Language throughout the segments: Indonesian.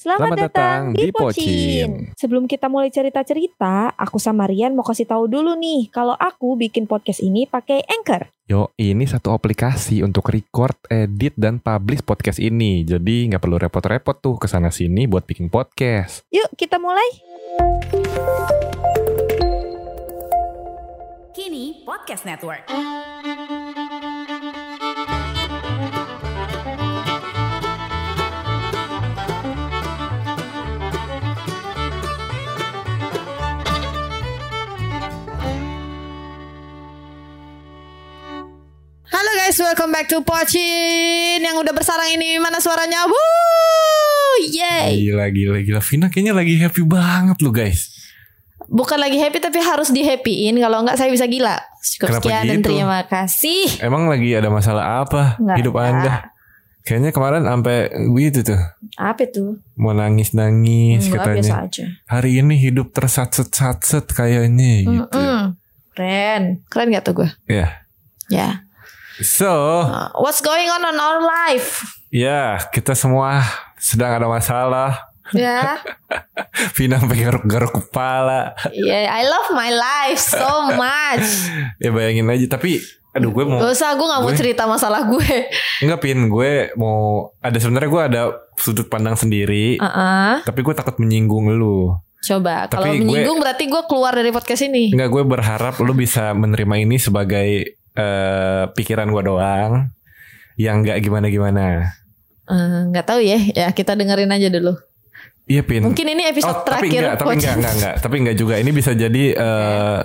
Selamat, Selamat datang datang di. Pocin. Sebelum kita mulai cerita-cerita, aku sama Rian mau kasih tahu dulu nih kalau aku bikin podcast ini pakai Anchor. Yo, ini satu aplikasi untuk record, edit, dan publish podcast ini. Jadi nggak perlu repot-repot tuh ke sana sini buat bikin podcast. Yuk kita mulai. Kini Podcast Network. Guys, welcome back to Pocin Yang udah bersarang ini mana suaranya? Woo! Yay! Gila, gila, gila. Vina kayaknya lagi happy banget lu guys. Bukan lagi happy tapi harus di happyin Kalau enggak saya bisa gila Cukup Kenapa sekian dan gitu? terima kasih Emang lagi ada masalah apa Nggak hidup ada. anda? Kayaknya kemarin sampai gitu tuh. Apa tuh? Mau nangis-nangis Enggak, katanya. biasa aja Hari ini hidup tersatset-satset kayaknya gitu. Mm-mm. Keren Keren gak tuh gue? Ya. Ya So, Uh, What's going on on our life? ya kita semua sedang ada masalah. Ya Vina sampai garuk-garuk kepala. Yeah, I love my life so much Ya bayangin aja tapi aduh gue mau Gak usah, gue gak mau gue- cerita masalah gue Enggak pin gue mau ada sebenarnya gue ada sudut pandang sendiri Uh-uh. tapi gue takut menyinggung lu. Coba, kalau Tapi gue- menyinggung berarti gue keluar dari podcast ini Enggak gue berharap lu bisa menerima ini sebagai eh, pikiran gue doang yang enggak gimana-gimana. Eh, nggak tahu ya ya kita dengerin aja dulu Iya pin. mungkin ini episode Oh, tapi terakhir enggak, tapi enggak, enggak, enggak, tapi enggak juga. Ini bisa jadi eh,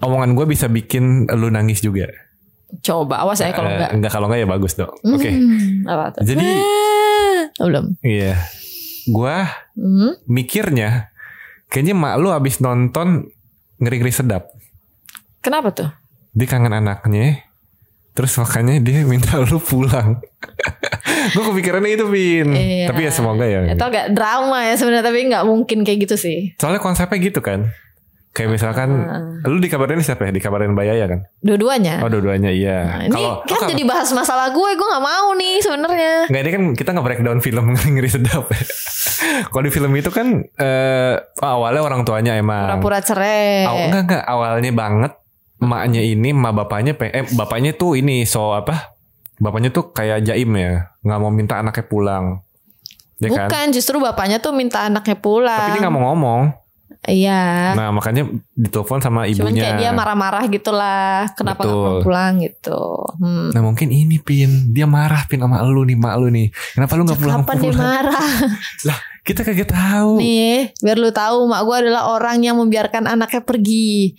omongan gue bisa bikin lu nangis juga. coba awas ya kalau Eh, enggak enggak kalau enggak ya bagus dong. Oke. Hmm, apa tuh Jadi Ah, belum iya. Gua Hmm, mikirnya kayaknya mak lu abis nonton ngeri-ngeri sedap. kenapa tuh Dia kangen anaknya. Terus makanya dia minta lu pulang. gue kepikirannya itu Pin. Iya. Tapi ya semoga ya. itu agak drama ya sebenarnya tapi nggak mungkin kayak gitu sih Soalnya konsepnya gitu kan. Kayak misalkan Ah. lu dikabarin siapa ya? Dikabarin Mbak Yaya kan? dua-duanya Oh dua-duanya Nah, iya. ini Kalau kan oh, jadi bahas masalah gue gue nggak mau nih sebenarnya Nggak ini kan kita nggak breakdown film ngeri-ngeri sedap ya. Kalau di film itu kan eh, awalnya orang tuanya emang pura-pura cerai Aw, enggak enggak awalnya banget emaknya ini emak bapaknya eh bapaknya tuh ini so apa? Bapaknya tuh kayak jaim ya nggak mau minta anaknya pulang. Ya kan? Bukan justru bapaknya tuh minta anaknya pulang. Tapi dia nggak mau ngomong. Iya. Nah makanya ditelepon sama cuman ibunya. kayak dia marah-marah gitulah kenapa nggak Betul. mau pulang gitu. Hmm. nah mungkin ini pin. Dia marah pin sama lu nih mak lu nih. Kenapa lu nggak pulang Kapan dia marah? lah kita kagak tahu. Nih, biar lu tahu mak gue adalah orang yang membiarkan anaknya pergi.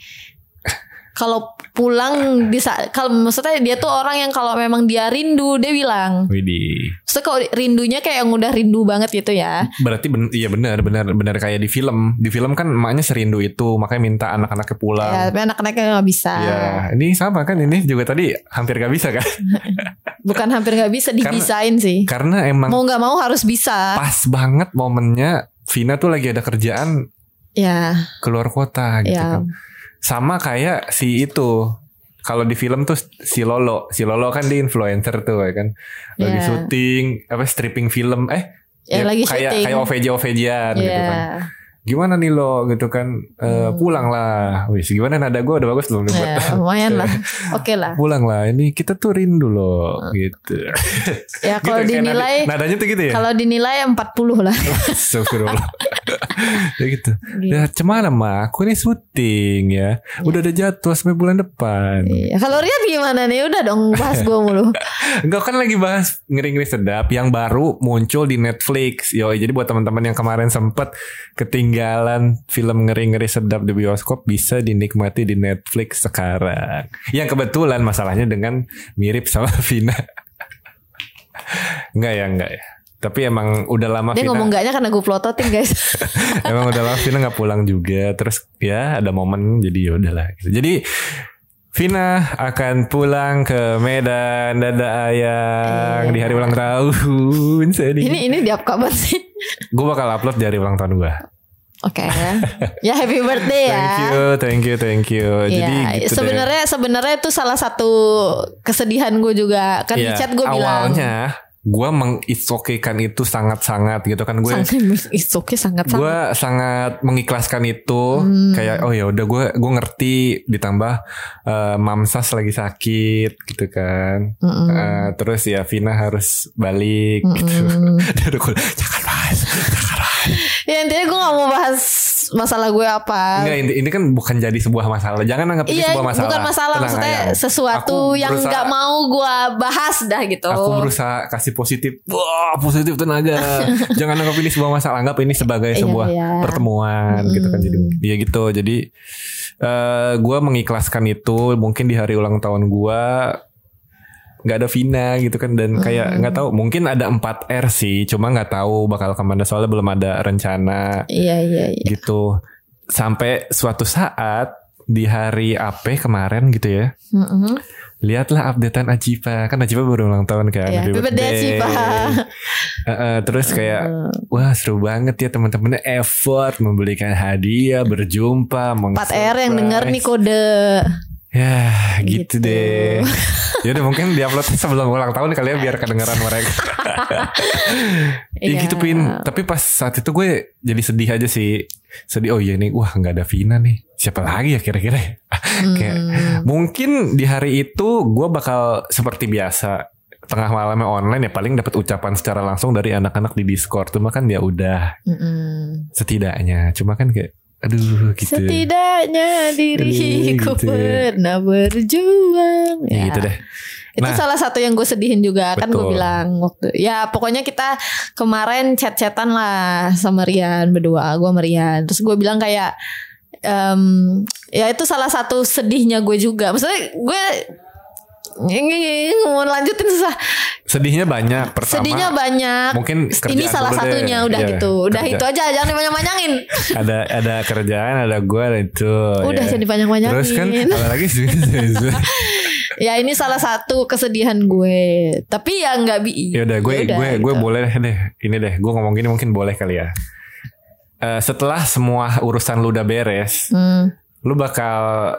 Kalau pulang bisa kalau maksudnya dia tuh orang yang kalau memang dia rindu dia bilang. Widih. Maksudnya kalau rindunya kayak yang udah rindu banget gitu ya. Berarti ben iya benar benar benar kayak di film. Di film kan emaknya serindu itu makanya minta anak-anaknya pulang. Ya, tapi anak-anaknya nggak bisa. Ya, ini sama kan ini juga tadi hampir gak bisa kan? Bukan hampir nggak bisa dibisain sih. Karena emang Mau nggak mau harus bisa. pas banget momennya Vina tuh lagi ada kerjaan Ya, keluar kota gitu ya. kan. Sama kayak si itu. Kalau di film tuh si Lolo, si Lolo kan dia influencer tuh ya kan. Lagi Ya. syuting apa stripping film eh Ya, lagi kayak syuting. kayak OVJ OVJ-an gitu Ya. kan. Gimana nih lo gitu kan Eh, Hmm. pulang lah. Wih, gimana nada gue udah bagus belum Ya, lumayan lah. Oke lah. pulang lah. Ini kita tuh rindu loh gitu. Ya Gitu, kalau kayak dinilai nada- nadanya tuh gitu ya. kalau dinilai 40 lah. Astagfirullah. ya gitu. Gitu. Ya cemana mah? Aku ini syuting ya. Udah ada jadwal sampai bulan depan. Iya. Kalau Rian gimana nih? Udah dong bahas gue mulu. Enggak kan lagi bahas ngeri-ngeri sedap yang baru muncul di Netflix. Yo, jadi buat teman-teman yang kemarin sempet ketinggalan film ngeri-ngeri sedap di bioskop bisa dinikmati di Netflix sekarang. Yang kebetulan masalahnya dengan mirip sama Vina. enggak ya, enggak ya. Tapi emang udah lama Dia Vina ngomong enggaknya karena gue plototin guys. Emang udah lama Vina nggak pulang juga. Terus ya ada momen jadi ya udahlah. Jadi Vina akan pulang ke Medan Dada Ayang di hari ulang tahun sedih. ini ini diap kabar sih. Gue bakal upload di hari ulang tahun gue. Oke. Ya happy birthday ya. Thank you, thank you, thank you. Jadi Iya, gitu sebenarnya sebenarnya itu salah satu kesedihan gue juga kan di Iya, chat gue bilang awalnya gue mengisokekan itu sangat-sangat gitu kan gue Sangat it's okay sangat sangat. gue sangat mengikhlaskan itu Hmm. kayak oh ya udah gue gue ngerti ditambah eh, mamsas lagi sakit gitu kan Mm-mm. Eh, terus ya Vina harus balik gitu Mm-mm. Aduh, gue, jangan intinya gue gak mau bahas masalah gue apa. Enggak, ini, ini kan bukan jadi sebuah masalah. Jangan anggap ini Iya, sebuah masalah. bukan masalah Tenang, maksudnya Ayang. sesuatu Aku yang berusaha- nggak mau gue bahas dah gitu. Aku berusaha kasih positif. Wah positif tenaga. Jangan anggap ini sebuah masalah. Anggap ini sebagai Iya, sebuah iya. pertemuan gitu kan. Jadi ya gitu. Jadi eh gue mengikhlaskan itu Mungkin di hari ulang tahun gue nggak ada Vina gitu kan dan kayak Mm. nggak tahu mungkin ada 4 R sih cuma nggak tahu bakal ke mana soalnya belum ada rencana Iya iya iya. gitu sampai suatu saat di hari AP kemarin gitu ya Mm-mm. lihatlah updatean Ajipa kan Ajipa baru ulang tahun kan Iya, happy birthday, Ajipa. Heeh, terus kayak wah seru banget ya teman-temannya effort membelikan hadiah berjumpa 4 R yang denger nih kode. Ya gitu, Gitu. deh ya udah mungkin diupload sebelum ulang tahun kali ya biar kedengeran mereka ya Iya. gitu pin tapi pas saat itu gue jadi sedih aja sih sedih oh iya nih wah nggak ada Vina nih siapa lagi ya kira-kira ya? kayak Hmm. Mungkin di hari itu gue bakal seperti biasa tengah malamnya online ya paling dapat ucapan secara langsung dari anak-anak di Discord. Cuma kan ya udah Mm-mm. setidaknya. Cuma kan kayak aduh gitu. Setidaknya diriku Gitu. pernah berjuang. Ya, gitu deh. Itu Nah. salah satu yang gue sedihin juga kan gue Betul. bilang waktu ya pokoknya kita kemarin chat-chatan lah sama Rian berdua gue sama Rian terus gue bilang kayak em, ya itu salah satu sedihnya gue juga maksudnya gue ini mau lanjutin susah Sedihnya banyak. Pertama sedihnya banyak mungkin ini salah dulu deh. satunya udah Iya, gitu udah kerja. itu aja jangan dipanjang-panjangin ada ada kerjaan, ada gue, ada itu. udah ya. jadi panjang-panjangin Terus kan ada lagi sih. ya ini salah satu kesedihan gue tapi ya nggak bi ya udah gue Yaudah, gue gue gitu. boleh deh ini deh gue ngomong gini mungkin boleh kali ya Eh, setelah semua urusan lu udah beres Hmm. lu bakal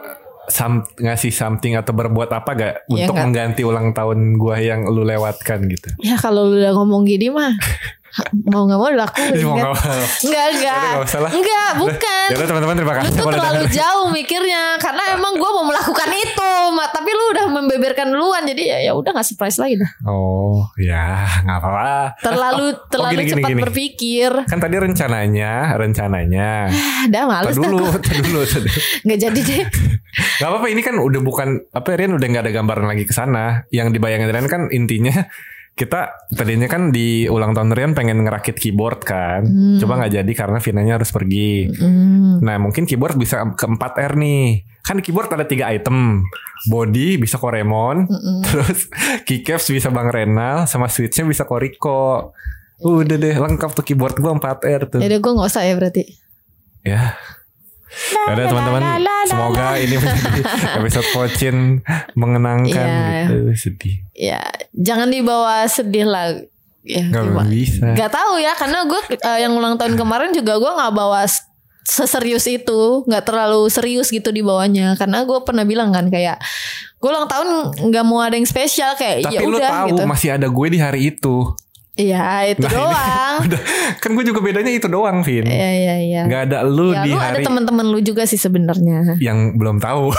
sam- ngasih something atau berbuat apa gak Ya, untuk nggak. mengganti ulang tahun gua yang lu lewatkan gitu Ya kalau lu udah ngomong gini mah mau nggak mau dilakuin Mau kan? Enggak enggak. Enggak bukan. ya udah teman-teman terima Lu kasih tuh kalau terlalu jauh mikirnya karena emang gue mau melakukan itu, Ma. tapi lu udah membeberkan duluan jadi ya ya udah nggak surprise lagi dah. oh ya nggak apa-apa Terlalu Oh, terlalu gini, gini, cepat gini. berpikir. kan tadi rencananya rencananya Ah, dah males dulu, dulu. Nggak jadi deh. Gak apa-apa ini kan udah bukan apa Rian udah nggak ada gambaran lagi ke sana. Yang dibayangin Rian kan intinya kita tadinya kan di ulang tahun Rian pengen ngerakit keyboard kan. Hmm. Coba nggak jadi karena Vinanya harus pergi. Hmm. Nah mungkin keyboard bisa ke 4R nih. Kan keyboard ada tiga item. Body bisa Koremon. Mm-mm. Terus keycaps bisa Bang Renal. Sama switchnya bisa Koriko. Udah deh lengkap tuh keyboard gua 4R tuh. Jadi gue nggak usah ya berarti. Ya. Udah teman-teman Semoga ini menjadi episode pocin Mengenangkan Iya. gitu Sedih Ya jangan dibawa sedih lah. Ya, Gak gimana? bisa Gak tahu ya karena gue eh, yang ulang tahun kemarin juga gue nggak bawa seserius itu nggak terlalu serius gitu di bawahnya. Karena gue pernah bilang kan kayak gue ulang tahun nggak mau ada yang spesial kayak Tapi ya lu udah tahu gitu. Masih ada gue di hari itu. Iya itu Nah, ini doang. Udah, Kan gue juga bedanya itu doang Vin. Iya iya iya. Gak ada lu ya di lu ada hari teman-teman lu juga sih sebenarnya. Yang belum tahu.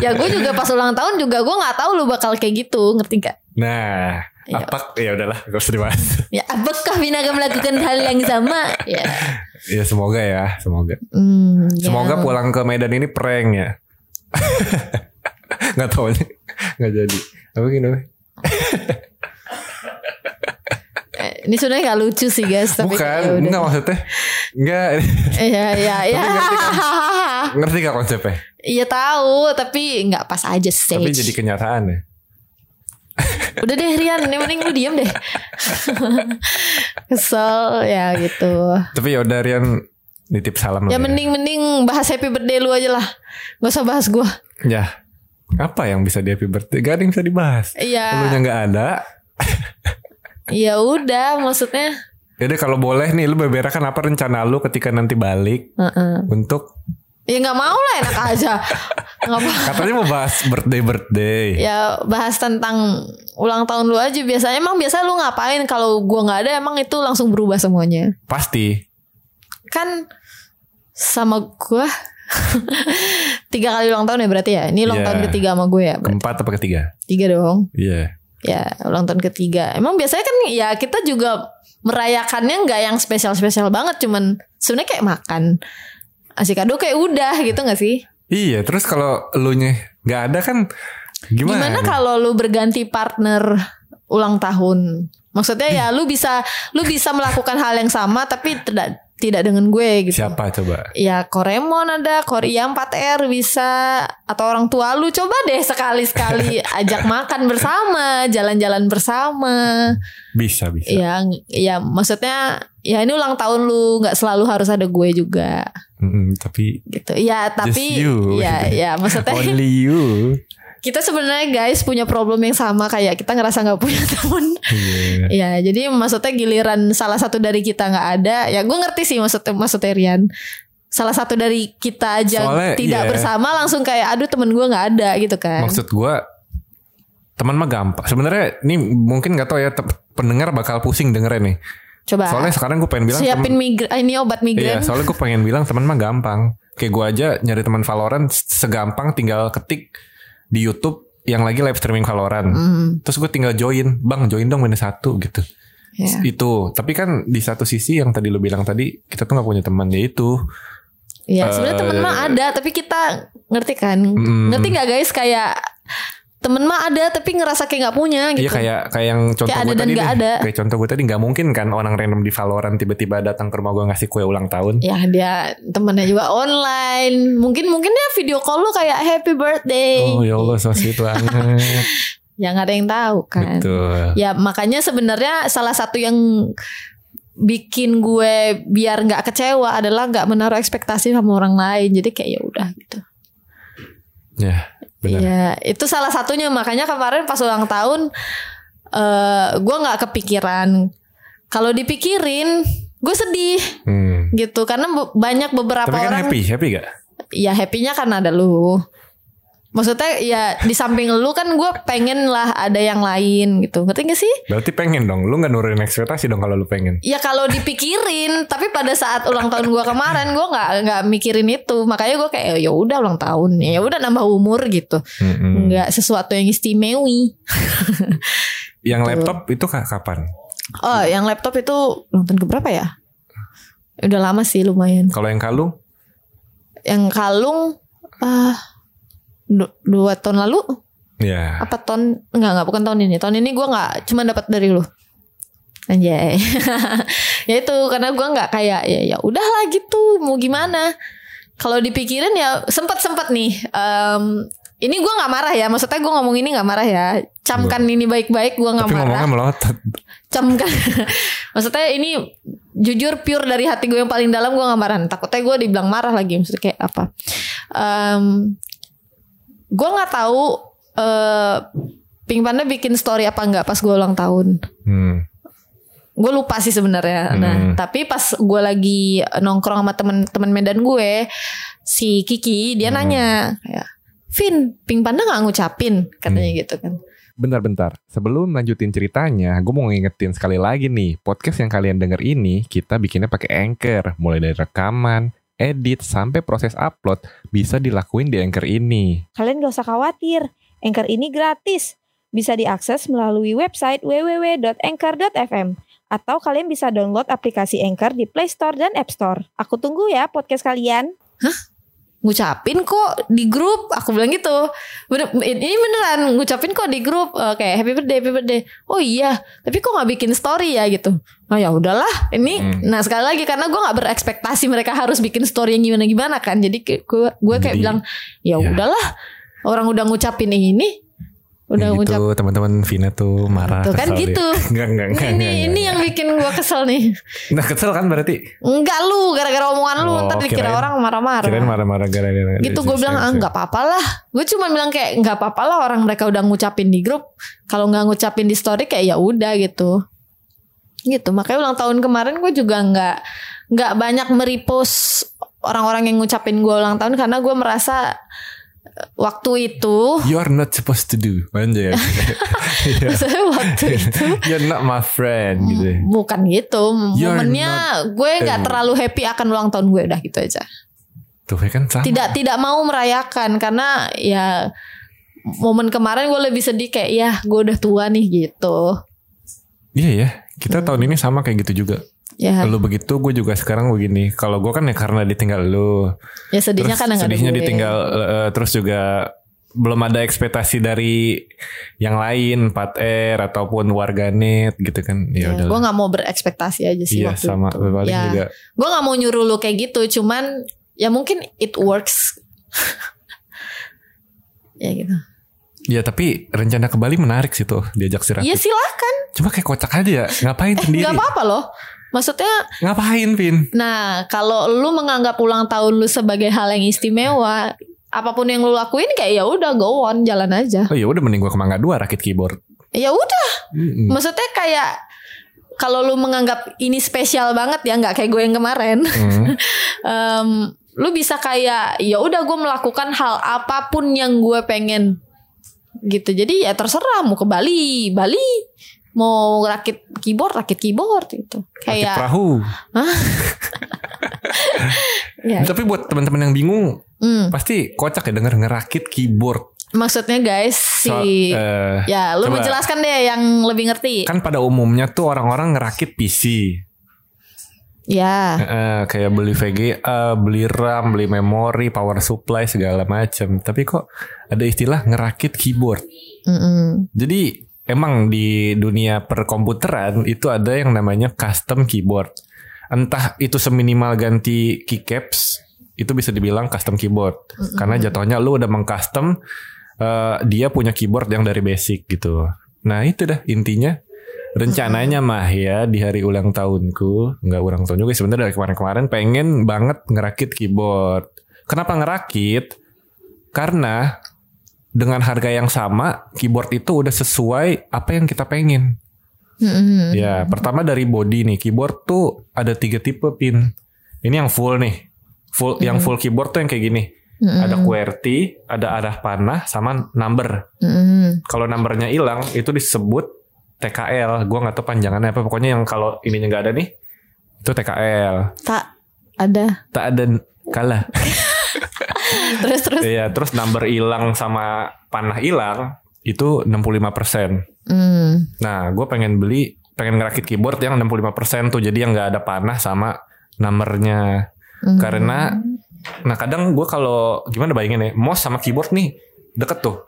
Ya gue juga pas ulang tahun juga gue nggak tahu lu bakal kayak gitu ngerti gak Nah Iya. Apa Ya udahlah Gak usah dibahas ya apakah Vina akan melakukan hal yang sama ya Ya semoga ya Semoga Hmm, ya. Semoga pulang ke Medan ini prank ya Gak tau aja Gak jadi Apa gini? Eh, ini sebenarnya gak lucu sih guys tapi Bukan ya udah. Enggak maksudnya Enggak Iya iya iya. Ngerti gak konsepnya Iya tahu tapi nggak pas aja sih. Tapi jadi kenyataan ya Udah deh Rian, ini mending lu diem deh. Kesel ya gitu. Tapi ya udah Rian nitip salam Ya lah mending mending bahas happy birthday lu aja lah. Gak usah bahas gua. Ya Apa yang bisa di happy birthday Gak ada yang bisa dibahas Iya. Lu nya gak ada Ya udah maksudnya. Jadi kalau boleh nih Lu beberkan apa rencana lu ketika nanti balik Heeh. Untuk Ya nggak mau lah enak aja. Katanya mau bahas birthday birthday. Ya bahas tentang ulang tahun lu aja biasanya emang biasa lu ngapain kalau gua nggak ada emang itu langsung berubah semuanya. Pasti. Kan sama gua tiga kali ulang tahun ya berarti ya. Ini ulang Iya. tahun ketiga sama gue ya. berarti. Keempat apa ketiga? Tiga dong. Iya. Ya ulang tahun ketiga. Emang biasanya kan ya kita juga merayakannya nggak yang spesial-spesial banget. Cuman sebenarnya kayak makan. Asik kado kayak udah gitu gak sih? Iya, terus kalau lu nya nggak ada kan gimana? Gimana kalau lu berganti partner ulang tahun? Maksudnya ya lu bisa lu bisa melakukan hal yang sama tapi tidak tidak dengan gue gitu. Siapa coba? Ya Koremon ada, Korea 4R bisa atau orang tua lu coba deh sekali-sekali ajak makan bersama, jalan-jalan bersama. Bisa, bisa. Ya ya maksudnya ya ini ulang tahun lu nggak selalu harus ada gue juga Mm-mm, tapi gitu. Ya tapi you. ya ya maksudnya only you. Kita sebenarnya guys punya problem yang sama kayak kita ngerasa nggak punya temen Iya. ya jadi maksudnya giliran salah satu dari kita nggak ada ya gue ngerti sih maksudnya maksudnya Rian salah satu dari kita aja Soalnya, tidak iya. bersama langsung kayak aduh temen gue nggak ada gitu kan Maksud gua teman mah gampang. Sebenarnya ini mungkin nggak tahu ya pendengar bakal pusing dengerin nih. coba Soalnya sekarang gue pengen bilang siapin temen- migran ini obat Iya, migran soalnya gue pengen bilang teman mah gampang. Kayak gue aja nyari teman Valorant segampang tinggal ketik di YouTube yang lagi live streaming Valorant. Hmm, Terus gue tinggal join, bang join dong minus satu gitu. ya. Itu. Tapi kan di satu sisi yang tadi lu bilang tadi kita tuh nggak punya teman ya itu. Ya sebenarnya temen Eh, mah ada tapi kita ngerti kan Mm. ngerti nggak guys kayak temen mah ada tapi ngerasa kayak nggak punya gitu Iya kayak kayak yang contoh Kayak gue tadi nggak deh. ada. Kayak contoh gue tadi nggak mungkin kan orang random di Valorant tiba-tiba datang ke rumah gue ngasih kue ulang tahun. ya dia temennya juga online mungkin mungkin dia video call lu kayak happy birthday Oh ya Allah so sweet banget. ya nggak ada yang tahu kan Betul. ya makanya sebenarnya salah satu yang bikin gue biar nggak kecewa adalah nggak menaruh ekspektasi sama orang lain jadi kayak ya udah gitu Ya benar. ya itu salah satunya makanya kemarin pas ulang tahun eh gue nggak kepikiran kalau dipikirin gue sedih Hmm. gitu karena banyak beberapa Tapi kan orang happy, happy gak? ya happynya kan ada lu maksudnya ya di samping lu kan gue pengen lah ada yang lain gitu. Ngerti gak sih? Berarti pengen dong. Lu gak nurunin ekspektasi dong kalau lu pengen. ya kalau dipikirin tapi pada saat ulang tahun gue kemarin gue nggak nggak mikirin itu. Makanya gue kayak ya udah ulang tahun. Ya udah nambah umur gitu. Nggak sesuatu yang istimewi. Yang laptop itu ka- kapan? oh yang laptop itu ulang tahun keberapa ya? Udah lama sih lumayan. Kalau yang kalung? yang kalung ah du- dua tahun lalu? Ya. apa tahun enggak enggak bukan tahun ini. Tahun ini gue nggak cuma dapat dari lu. Anjay. Ya itu karena gue nggak kayak ya ya udahlah gitu mau gimana? Kalau dipikirin ya sempat sempat nih em, ini gue nggak marah ya maksudnya gue ngomong ini nggak marah ya. Camkan ini baik-baik gue nggak marah. ngomongnya melotot. camkan. Maksudnya ini jujur pure dari hati gue yang paling dalam gue nggak marah. Takutnya gue dibilang marah lagi maksudnya kayak apa. Em, gue nggak tahu eh Pink Panda bikin story apa nggak pas gue ulang tahun Hmm. gue lupa sih sebenarnya nah Hmm. tapi pas gue lagi nongkrong sama temen-temen Medan gue si Kiki dia Hmm. nanya kayak Vin Pink Panda nggak ngucapin katanya Hmm. gitu kan Bentar-bentar, sebelum lanjutin ceritanya, gue mau ngingetin sekali lagi nih, podcast yang kalian denger ini kita bikinnya pakai Anchor, mulai dari rekaman, edit, sampai proses upload bisa dilakuin di Anchor ini. Kalian gak usah khawatir, Anchor ini gratis. Bisa diakses melalui website www.anchor.fm atau kalian bisa download aplikasi Anchor di Play Store dan App Store. Aku tunggu ya podcast kalian. Ngucapin kok di grup. Aku bilang gitu. Bener, ini beneran ngucapin kok di grup. Eh, kayak happy birthday happy birthday. Oh iya tapi kok nggak bikin story ya gitu. Oh ya udahlah. Ini Hmm. nah sekali lagi karena gue nggak berekspektasi mereka harus bikin story yang gimana gimana kan. Jadi gue kayak Jadi, bilang ya ya. udahlah. Orang udah ngucapin ini udah gitu, ngucap teman-teman Vina tuh marah. Tuh, kan gitu. dia. Enggak, enggak, enggak. ini enggak, ini enggak. yang bikin gue kesel nih Nah kesel kan berarti? enggak lu gara-gara omongan lu Oh, ntar dikira kirain- orang marah-marah Kirain marah-marah gara-gara. gitu gue bilang ah nggak apa-apa lah gue cuma bilang kayak nggak apa-apa lah orang mereka udah ngucapin di grup kalau nggak ngucapin di story kayak ya udah gitu gitu makanya ulang tahun kemarin gue juga nggak nggak banyak meripos orang-orang yang ngucapin gue ulang tahun karena gue merasa waktu itu You are not supposed to do. Anjay. Iya. maksudnya waktu itu You're not my friend gitu. bukan gitu You're momennya gue nggak terlalu happy akan ulang tahun gue udah gitu aja Tuh kan sama. tidak tidak mau merayakan karena ya momen kemarin gue lebih sedih kayak ya gue udah tua nih gitu Iya ya. Kita tahun ini sama kayak gitu juga. Ya. Lu begitu, gue juga sekarang begini. Kalau gue kan ya karena ditinggal lu. ya sedihnya terus kan sedihnya ditinggal eh, terus juga belum ada ekspektasi dari yang lain 4R ataupun warganet gitu kan. Ya, ya, gue nggak mau berekspektasi aja sih iya waktu sama. itu. paling ya, juga gue nggak mau nyuruh lu kayak gitu cuman ya mungkin it works. Ya gitu. Ya tapi rencana ke Bali menarik sih tuh diajak si Raffi. Ya silakan. Cuma kayak kocak aja ya ngapain sendiri nggak apa-apa loh maksudnya ngapain Pin Nah, kalau lu menganggap ulang tahun lu sebagai hal yang istimewa, apa pun yang lu lakuin kayak ya udah go on, jalan aja. oh ya udah mending gue ke Mangga Dua rakit keyboard Ya udah. Mm-mm. Maksudnya kayak kalau lu menganggap ini spesial banget ya, nggak kayak gue yang kemarin. Hmm. Em, lu bisa kayak ya udah gue melakukan hal apa pun yang gue pengen gitu. Jadi ya terserah mau ke Bali, Bali. Mau rakit keyboard, rakit keyboard gitu. rakit Kayak perahu ya, tapi buat teman-teman yang bingung hmm. pasti kocak ya denger ngerakit keyboard Maksudnya guys si So, eh, ya lu coba. menjelaskan deh yang lebih ngerti. kan pada umumnya tuh orang-orang ngerakit PC Ya. Eh, kayak beli VGA, beli RAM, beli memori, power supply segala macam. Tapi kok ada istilah ngerakit keyboard. Mm-mm. Jadi emang di dunia perkomputeran itu ada yang namanya custom keyboard. Entah itu seminimal ganti keycaps, itu bisa dibilang custom keyboard. Karena jatuhnya lu udah mengcustom eh, dia punya keyboard yang dari basic gitu. Nah itu dah intinya. Rencananya mah ya di hari ulang tahunku, nggak ulang tahun juga sebenarnya dari kemarin-kemarin pengen banget ngerakit keyboard. Kenapa ngerakit? Karena dengan harga yang sama, keyboard itu udah sesuai apa yang kita pengen. Mm-mm. Ya, pertama dari body nih, keyboard tuh ada tiga tipe pin. Ini yang full nih, full yang full keyboard tuh yang kayak gini. Ada QWERTY, ada arah panah, sama number. Mm-mm. Kalau numbernya hilang, itu disebut TKL. Gua nggak tahu panjangannya apa. Pokoknya yang kalau ininya nggak ada nih, itu TKL. Tak ada. Tak ada kalah. Terus terus. Iya, terus number hilang sama panah hilang itu 65%. Mm. Nah, gue pengen beli, pengen ngerakit keyboard yang 65% tuh, jadi yang nggak ada panah sama numbernya. Mm. Karena, nah kadang gue kalau gimana bayangin ya, mouse sama keyboard nih deket tuh,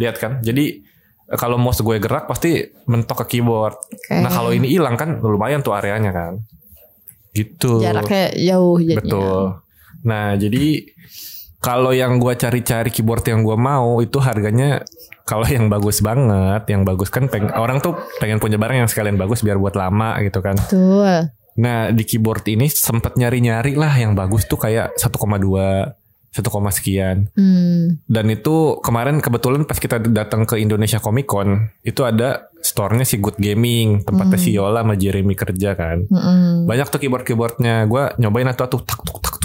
lihat kan. Jadi eh, kalau mouse gue gerak pasti mentok ke keyboard. Oke. Nah kalau ini hilang kan lumayan tuh areanya kan, gitu. jaraknya jauh jadinya. Betul. Nah, jadi kalau yang gua cari-cari keyboard yang gua mau itu harganya kalau yang bagus banget, yang bagus kan peng, orang tuh pengen punya barang yang sekalian bagus biar buat lama gitu kan. Betul. Nah, di keyboard ini sempet nyari-nyari lah yang bagus tuh kayak 1,2 1, sekian. Hmm. Dan itu kemarin kebetulan pas kita datang ke Indonesia Comic Con itu ada store-nya si Good Gaming, tempatnya si Yola sama Jeremy kerja kan Mm-mm. banyak tuh keyboard keyboardnya gue nyobain atau tuh tak tuk tak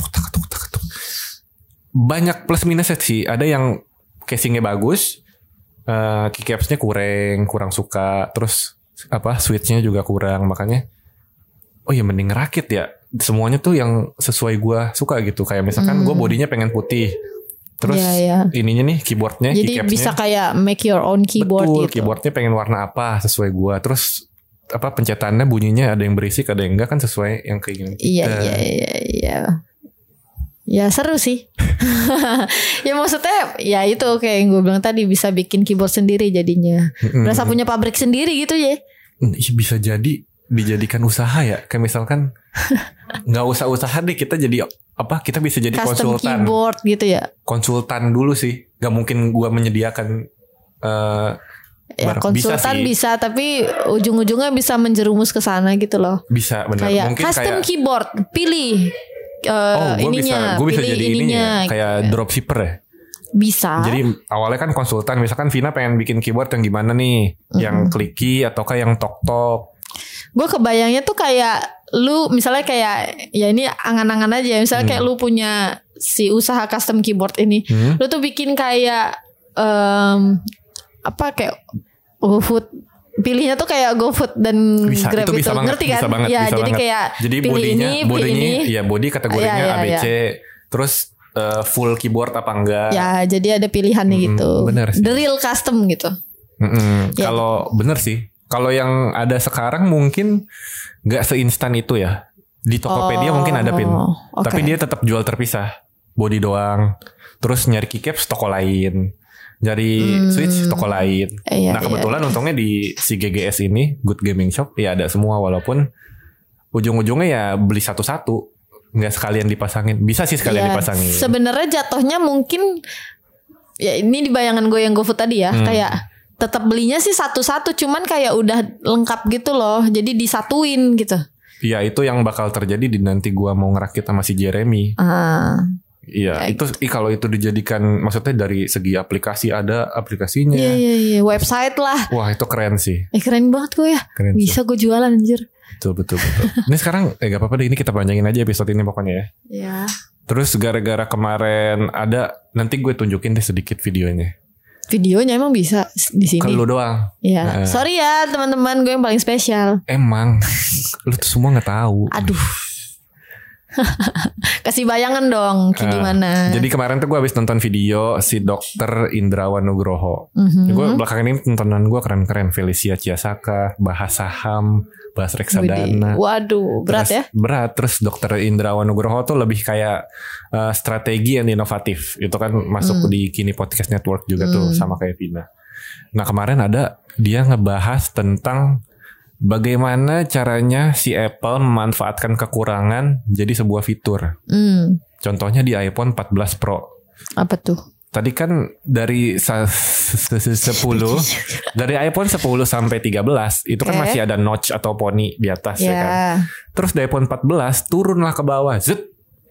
banyak plus minusnya sih ada yang casingnya bagus eh keycapsnya kurang kurang suka terus apa switchnya juga kurang makanya oh ya mending ngerakit ya semuanya tuh yang sesuai gue suka gitu kayak misalkan gue bodinya pengen putih terus Iya, iya. ininya nih keyboardnya Jadi keycapsnya bisa kayak make your own keyboard Betul, gitu. keyboardnya pengen warna apa sesuai gua. Terus apa pencetannya bunyinya ada yang berisik, ada yang enggak kan sesuai yang kayak gini. Iya iya iya iya. Ya seru sih. ya maksudnya ya itu kayak yang gue bilang tadi bisa bikin keyboard sendiri jadinya. Berasa punya pabrik sendiri gitu ya. Bisa jadi dijadikan usaha ya. Kayak misalkan nggak usah usaha deh kita jadi apa? Kita bisa jadi Custom konsultan. keyboard gitu ya. Konsultan dulu sih. Gak mungkin gua menyediakan eh Ya barang. bisa konsultan sih. bisa, tapi ujung-ujungnya bisa menjerumus ke sana gitu loh. Bisa benar. Kayak Mungkin custom kayak keyboard, pilih eh, Oh, gue bisa, ininya, gue bisa pilih jadi ininya, ininya. kayak dropshipper ya. Bisa. Jadi awalnya kan konsultan, misalkan Vina pengen bikin keyboard yang gimana nih, yang clicky ataukah yang tok tok. gue kebayangnya tuh kayak lu misalnya kayak ya ini angan-angan aja misalnya Hmm. kayak lu punya si usaha custom keyboard ini. Hmm? Lu tuh bikin kayak em, apa kayak GoFood pilihnya tuh kayak GoFood dan bisa Grab itu bisa banget ngerti kan? bisa banget ya bisa jadi banget. kayak jadi pilih bodinya ini, pilih bodinya ini. ya body kategorinya Iya, iya, ABC terus eh, full keyboard apa enggak Ya jadi ada pilihannya Mm-mm, gitu. bener sih. The real custom gitu. Mm-mm. Ya. Kalau bener sih, kalau yang ada sekarang mungkin nggak seinstan itu ya. Di Tokopedia Oh, mungkin ada pin, oke. tapi dia tetap jual terpisah, body doang. Terus nyari keycaps toko lain, nyari Hmm. switch toko lain. Iya, nah kebetulan untungnya di si GGS ini Good Gaming Shop ya ada semua walaupun ujung-ujungnya ya beli satu-satu, nggak sekalian dipasangin. Bisa sih sekalian Ya, dipasangin. Sebenarnya jatuhnya mungkin ya ini di bayangan gue yang GoFood tadi ya, Hmm. kayak tetap belinya sih satu-satu cuman kayak udah lengkap gitu loh. Jadi disatuin gitu. Ya itu yang bakal terjadi di nanti gua mau ngerakit sama si Jeremy. Ah. Iya, Kayak itu ih, kalau itu dijadikan maksudnya dari segi aplikasi ada aplikasinya. Iya iya iya, website lah. Wah, itu keren sih. Eh keren banget gue ya. Keren. Bisa gue jualan anjir. Betul betul betul. ini sekarang eh gak apa-apa deh ini kita panjangin aja episode ini pokoknya ya. Ya. Terus gara-gara kemarin ada nanti gue tunjukin deh sedikit videonya. Videonya emang bisa di sini. lu doang. Ya. Nah. Sorry ya teman-teman gue yang paling spesial. Emang lu tuh semua nggak tahu. Aduh. Kasih bayangan dong kayak Ah, gimana. Jadi kemarin tuh gue habis nonton video si dokter Indrawan Nugroho. Mhm. Gue belakangan ini tontonan gue keren-keren Felicia Ciasaka, bahas saham, bahas reksadana. Waduh, berat ya. Terus- Berat. Terus dokter Indrawan Nugroho tuh lebih kayak uh, strategi yang inovatif. Itu kan masuk Hmm. di Kini Podcast Network juga tuh Hmm. sama kayak Vina. Nah kemarin ada dia ngebahas tentang bagaimana caranya si Apple memanfaatkan kekurangan jadi sebuah fitur. Hmm. Contohnya di iPhone 14 Pro. Apa tuh? Tadi kan dari sa- se- se- 10 dari iPhone 10 sampai 13 itu kan Oke. masih ada notch atau poni di atas ya, Ya. kan. Terus di iPhone 14 turunlah ke bawah, zut.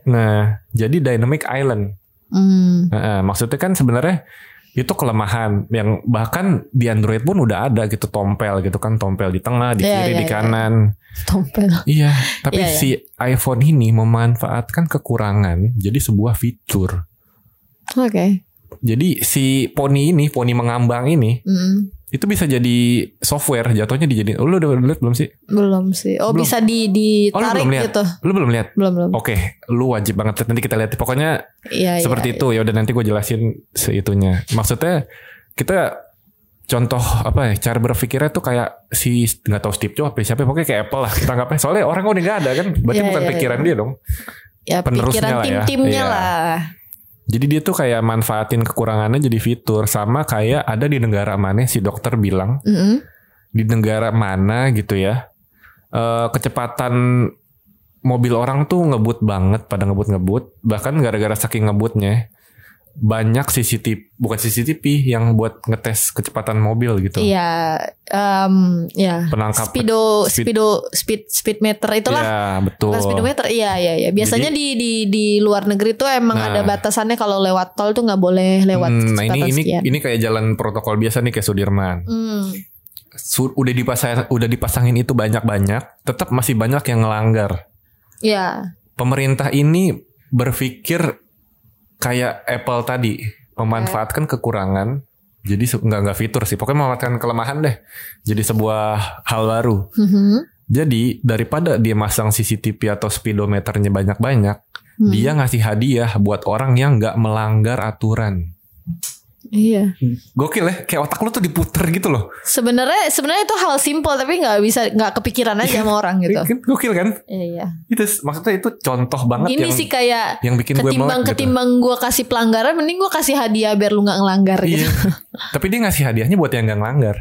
Nah, jadi dynamic island. Hmm. Nah, maksudnya kan sebenarnya itu kelemahan yang bahkan di Android pun udah ada gitu tompel gitu kan tompel di tengah, di Iya, kiri, iya, di iya. kanan. Tompel. Iya, tapi Iya, iya. si iPhone ini memanfaatkan kekurangan jadi sebuah fitur. Oke. Jadi si poni ini, poni mengambang ini Hmm. Itu bisa jadi software jatuhnya dijadiin. Oh, lu udah lihat belum sih? Belum sih. Oh, Belum. bisa di Oh, lu ditarik belum lihat? gitu. Lu belum lihat? Belum, belum. Oke, lu wajib banget nanti kita lihat. Pokoknya Iya, seperti iya, itu ya udah nanti gue jelasin seitunya. Maksudnya kita contoh apa ya cara berpikirnya tuh kayak si nggak tahu Steve Jobs apa siapa pokoknya kayak Apple lah kita anggapnya soalnya orang udah nggak ada kan berarti Iya, bukan iya, pikiran iya. dia dong Ya, penerusnya pikiran lah ya. tim-timnya Iya. lah. Jadi dia tuh kayak manfaatin kekurangannya jadi fitur sama kayak ada di negara mana si dokter bilang Mm-mm. di negara mana gitu ya eh, kecepatan mobil orang tuh ngebut banget pada ngebut-ngebut bahkan gara-gara saking ngebutnya banyak CCTV bukan CCTV yang buat ngetes kecepatan mobil gitu. Iya, em, ya. Penangkap- speedo, speed- speedo, speed, speed meter itulah. Ya betul. Bukan speedometer, iya iya iya. Biasanya di di di luar negeri tuh emang Nah. ada batasannya kalau lewat tol tuh nggak boleh lewat Hmm, nah ini ini sekian. ini kayak jalan protokol biasa nih kayak Sudirman. Hmm, Su- udah dipasang udah dipasangin itu banyak-banyak, tetap masih banyak yang ngelanggar. ya. Pemerintah ini berpikir kayak Apple tadi, memanfaatkan kekurangan. Jadi nggak nggak fitur sih, pokoknya memanfaatkan kelemahan deh. Jadi sebuah hal baru. Mhm. Jadi daripada dia masang CCTV atau speedometernya banyak-banyak, Hmm. dia ngasih hadiah buat orang yang nggak melanggar aturan. Iya. Gokil ya, kayak otak lu tuh diputer gitu loh. Sebenarnya sebenarnya itu hal simpel tapi nggak bisa nggak kepikiran aja sama orang gitu. Kan Gokil kan? Iya. Itu maksudnya itu contoh banget Ini yang sih kayak yang bikin gue ketimbang melek gitu. ketimbang gue kasih pelanggaran, mending gue kasih hadiah biar lu nggak ngelanggar gitu. Iya. Tapi dia ngasih hadiahnya buat yang nggak ngelanggar.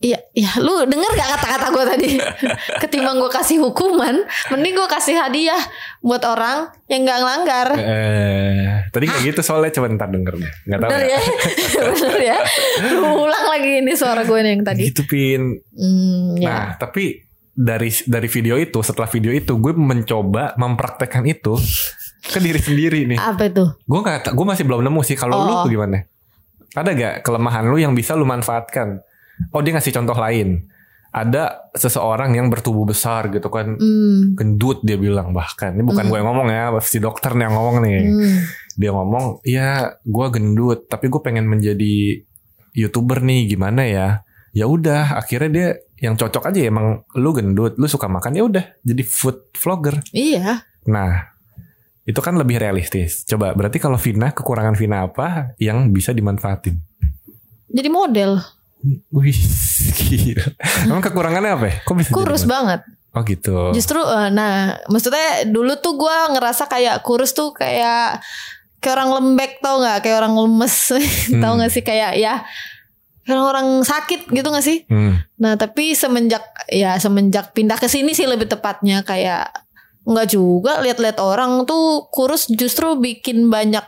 Iya, iya, lu denger gak kata-kata gue tadi? Ketimbang gue kasih hukuman, mending gue kasih hadiah buat orang yang nggak ngelanggar. Eh, tadi kayak gitu soalnya coba ntar denger deh. Nggak tahu Bener ya. ya, bener ya. Lu ulang lagi ini suara gue nih yang tadi. Gitu pin. Hmm, ya. Nah, tapi dari dari video itu, setelah video itu, gue mencoba mempraktekkan itu ke diri sendiri nih. Apa itu? Gue nggak, gue masih belum nemu sih. Kalau lu Oh. tuh gimana? Ada gak kelemahan lu yang bisa lu manfaatkan? Oh, dia ngasih contoh lain. Ada seseorang yang bertubuh besar gitu kan, Hmm, gendut dia bilang bahkan. Ini bukan gue yang ngomong ya, si dokter yang ngomong nih. hmm. dia ngomong, "Ya, gua gendut, tapi gue pengen menjadi YouTuber nih, gimana ya?" Ya udah, akhirnya dia yang cocok aja emang lu gendut, lu suka makan ya udah jadi food vlogger. Iya. Nah, itu kan lebih realistis. Coba berarti kalau Vina kekurangan Vina apa yang bisa dimanfaatin? Jadi model. Wih, gila. Emang kekurangannya apa ya? Kok bisa Kurus banget. Oh gitu. Justru eh, nah, maksudnya dulu tuh gua ngerasa kayak kurus tuh kayak kayak orang lembek tau nggak? Kayak orang lemes. tau nggak sih kayak ya kayak orang sakit gitu gak sih? Hmm. Nah, tapi semenjak ya semenjak pindah ke sini sih lebih tepatnya kayak nggak juga lihat-lihat orang tuh kurus justru bikin banyak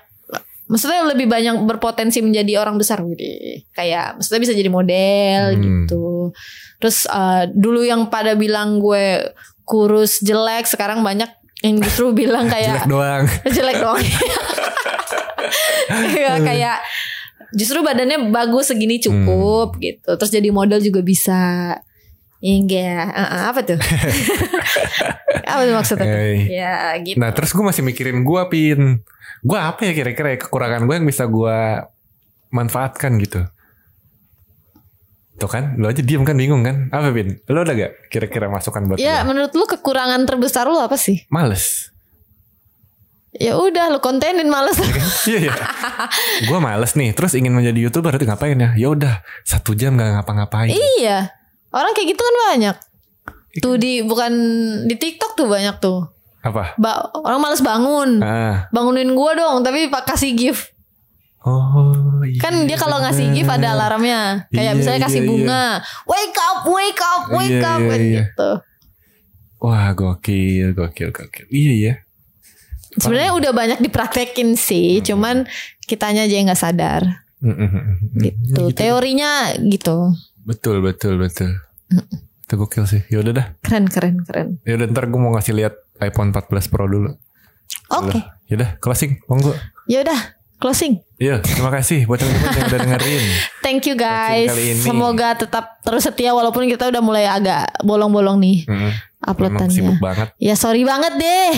maksudnya lebih banyak berpotensi menjadi orang besar Widih. kayak maksudnya bisa jadi model Hmm. gitu terus eh, dulu yang pada bilang gue kurus jelek sekarang banyak yang justru bilang Jelek kayak doang. jelek doang ya, kayak justru badannya bagus segini cukup Hmm. gitu terus jadi model juga bisa Enggak, apa tuh? apa tuh maksudnya? tuh? Eh. Ya gitu. Nah terus gue masih mikirin gue pin Gue apa ya kira-kira ya kekurangan gue yang bisa gue manfaatkan gitu Tuh kan Lo aja diem kan bingung kan Apa pin Lo ada gak kira-kira masukan buat Ya gue menurut lu kekurangan terbesar lu apa sih? Males Ya udah lu kontenin males. Iya iya Gue males nih Terus ingin menjadi youtuber Berarti ngapain ya Ya udah Satu jam gak ngapa-ngapain iya. Orang kayak gitu kan banyak. Tuh di bukan di TikTok tuh banyak tuh. Apa Ba orang males bangun. Ah. Bangunin gua dong, tapi pak kasih gift. Oh iya Kan dia kalau ngasih gift ada alarmnya. Kayak Iya, misalnya kasih iya, bunga. Wake up, wake up, wake Iya, up iya, iya. gitu. Wah gokil Gokil Gokil Iya ya Sebenarnya udah banyak dipraktekin sih, cuman kitanya aja yang nggak sadar. Mm, mm, mm, mm. Gitu. Teorinya gitu. Betul betul betul Itu gokil sih Ya udah dah Keren, keren, keren. Ya udah ntar gue mau ngasih lihat iPhone 14 Pro dulu. Oke. Yaudah closing monggo. Ya udah, closing. Iya, terima kasih buat teman-teman yang udah dengerin. Thank you guys. Semoga tetap terus setia walaupun kita udah mulai agak bolong-bolong nih Mm, uploadannya. sibuk banget. Ya sorry banget deh.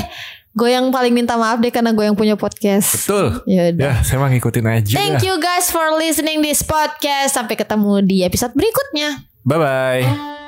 Gue yang paling minta maaf deh karena gue yang punya podcast. Betul. Ya udah. Ya, saya mah ngikutin aja. Thank you guys for listening this podcast. Sampai ketemu di episode berikutnya. Bye bye.